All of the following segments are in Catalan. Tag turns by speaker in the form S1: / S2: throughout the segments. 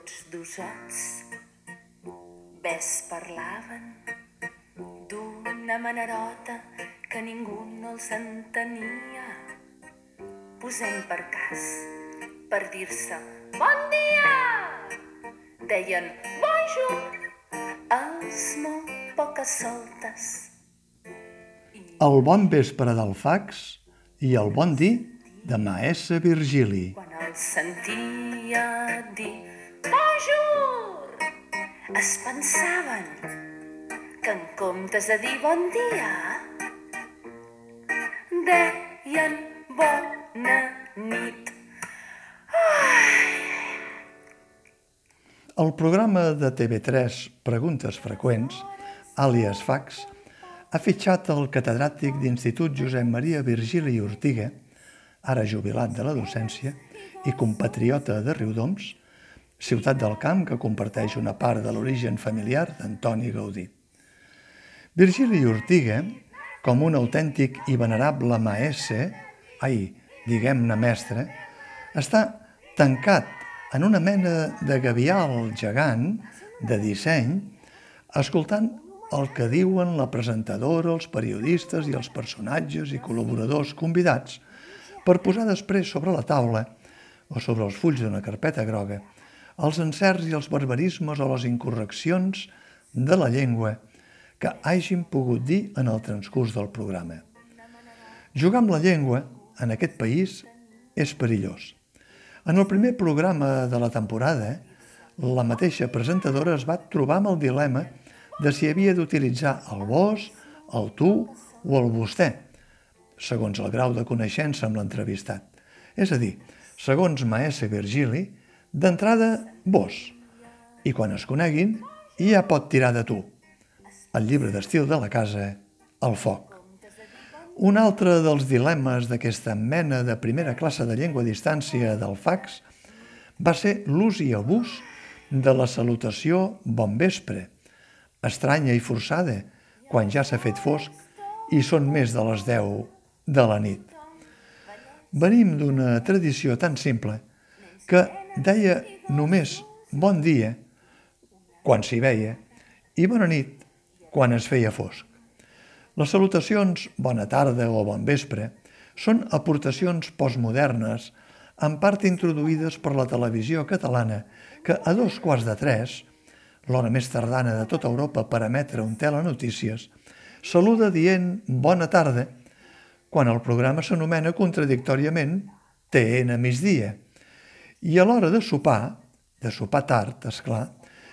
S1: tots dosats, ves parlaven d'una manerota que ningú no els entenia. Posem per cas, per dir-se bon dia! Deien bonjour els molt poques soltes.
S2: El bon vespre del fax i el bon dir de Maese Virgili.
S1: Quan el sentia dir bonjour, es pensaven que en comptes de dir bon dia, deien bona nit.
S2: El programa de TV3 Preguntes Freqüents, àlies Fax, ha fitxat el catedràtic d'Institut Josep Maria Virgili Ortiga, ara jubilat de la docència i compatriota de Riudoms, ciutat del camp que comparteix una part de l'origen familiar d'Antoni Gaudí. Virgili Ortiga, com un autèntic i venerable maese, ai, diguem-ne mestre, està tancat en una mena de gavial gegant de disseny, escoltant el que diuen la presentadora, els periodistes i els personatges i col·laboradors convidats per posar després sobre la taula o sobre els fulls d'una carpeta groga els encerts i els barbarismes o les incorreccions de la llengua que hagin pogut dir en el transcurs del programa. Jugar amb la llengua en aquest país és perillós. En el primer programa de la temporada, la mateixa presentadora es va trobar amb el dilema de si havia d'utilitzar el vos, el tu o el vostè, segons el grau de coneixença amb l'entrevistat. És a dir, segons Maese Virgili, d'entrada vos, i quan es coneguin ja pot tirar de tu. El llibre d'estil de la casa, el foc. Un altre dels dilemes d'aquesta mena de primera classe de llengua a distància del fax va ser l'ús i abús de la salutació bon vespre, estranya i forçada quan ja s'ha fet fosc i són més de les 10 de la nit. Venim d'una tradició tan simple que deia només bon dia quan s'hi veia i bona nit quan es feia fosc. Les salutacions bona tarda o bon vespre són aportacions postmodernes, en part introduïdes per la televisió catalana, que a dos quarts de tres, l'hora més tardana de tota Europa per emetre un telenotícies, saluda dient bona tarda, quan el programa s'anomena contradictòriament TN migdia. I a l'hora de sopar, de sopar tard, és clar,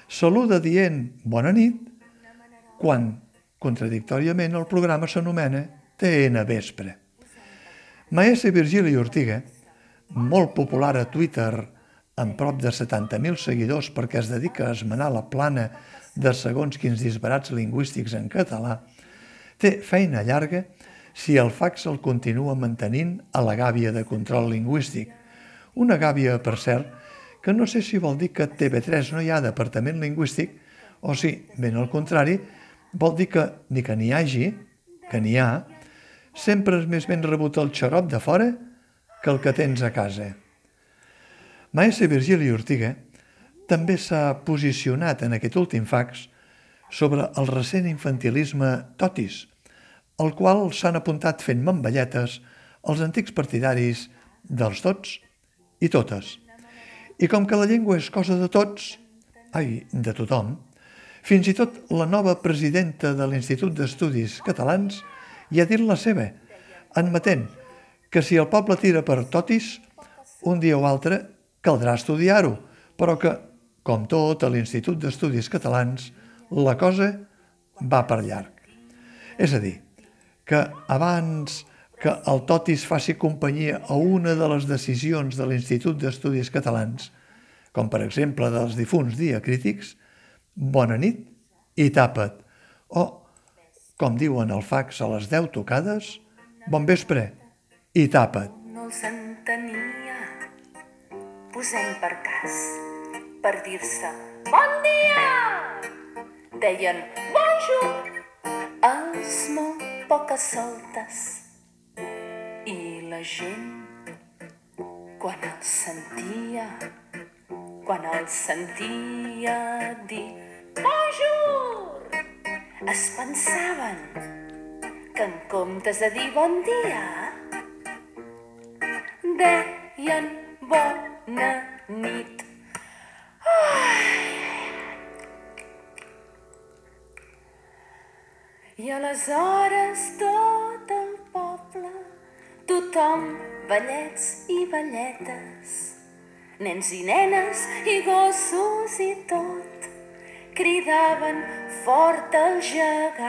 S2: saluda dient bona nit, quan Contradictòriament, el programa s'anomena TN Vespre. Maese Virgili Ortiga, molt popular a Twitter amb prop de 70.000 seguidors perquè es dedica a esmenar la plana de segons quins disbarats lingüístics en català, té feina llarga si el fax el continua mantenint a la gàbia de control lingüístic. Una gàbia, per cert, que no sé si vol dir que a TV3 no hi ha departament lingüístic o si, ben al contrari, vol dir que ni que n'hi hagi, que n'hi ha, sempre és més ben rebut el xarop de fora que el que tens a casa. Maese Virgili Ortiga també s'ha posicionat en aquest últim fax sobre el recent infantilisme totis, el qual s'han apuntat fent mamballetes els antics partidaris dels tots i totes. I com que la llengua és cosa de tots, ai, de tothom, fins i tot la nova presidenta de l'Institut d'Estudis Catalans hi ha dit la seva, admetent que si el poble tira per totis, un dia o altre caldrà estudiar-ho, però que, com tot a l'Institut d'Estudis Catalans, la cosa va per llarg. És a dir, que abans que el totis faci companyia a una de les decisions de l'Institut d'Estudis Catalans, com per exemple dels difunts diacrítics, bona nit i tapa't. O, com diuen al fax a les 10 tocades, bon vespre i tapa't.
S1: No els entenia. Posem per cas, per dir-se bon dia. Deien bonjour els molt poques soltes. La gent, quan els sentia, quan el sentia dir Bonjour, es pensaven que en comptes de dir bon dia, deien bona nit. I aleshores tot el tothom, ballets i balletes, nens i nenes i gossos i tot, cridaven fort els gegants.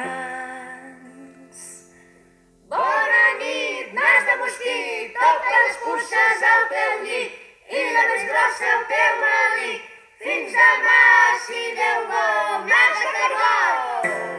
S3: Bona nit, nas de mosquit, toca les curses al teu llit i la més grossa al teu melic. Fins demà, si Déu vol, nas de cargol!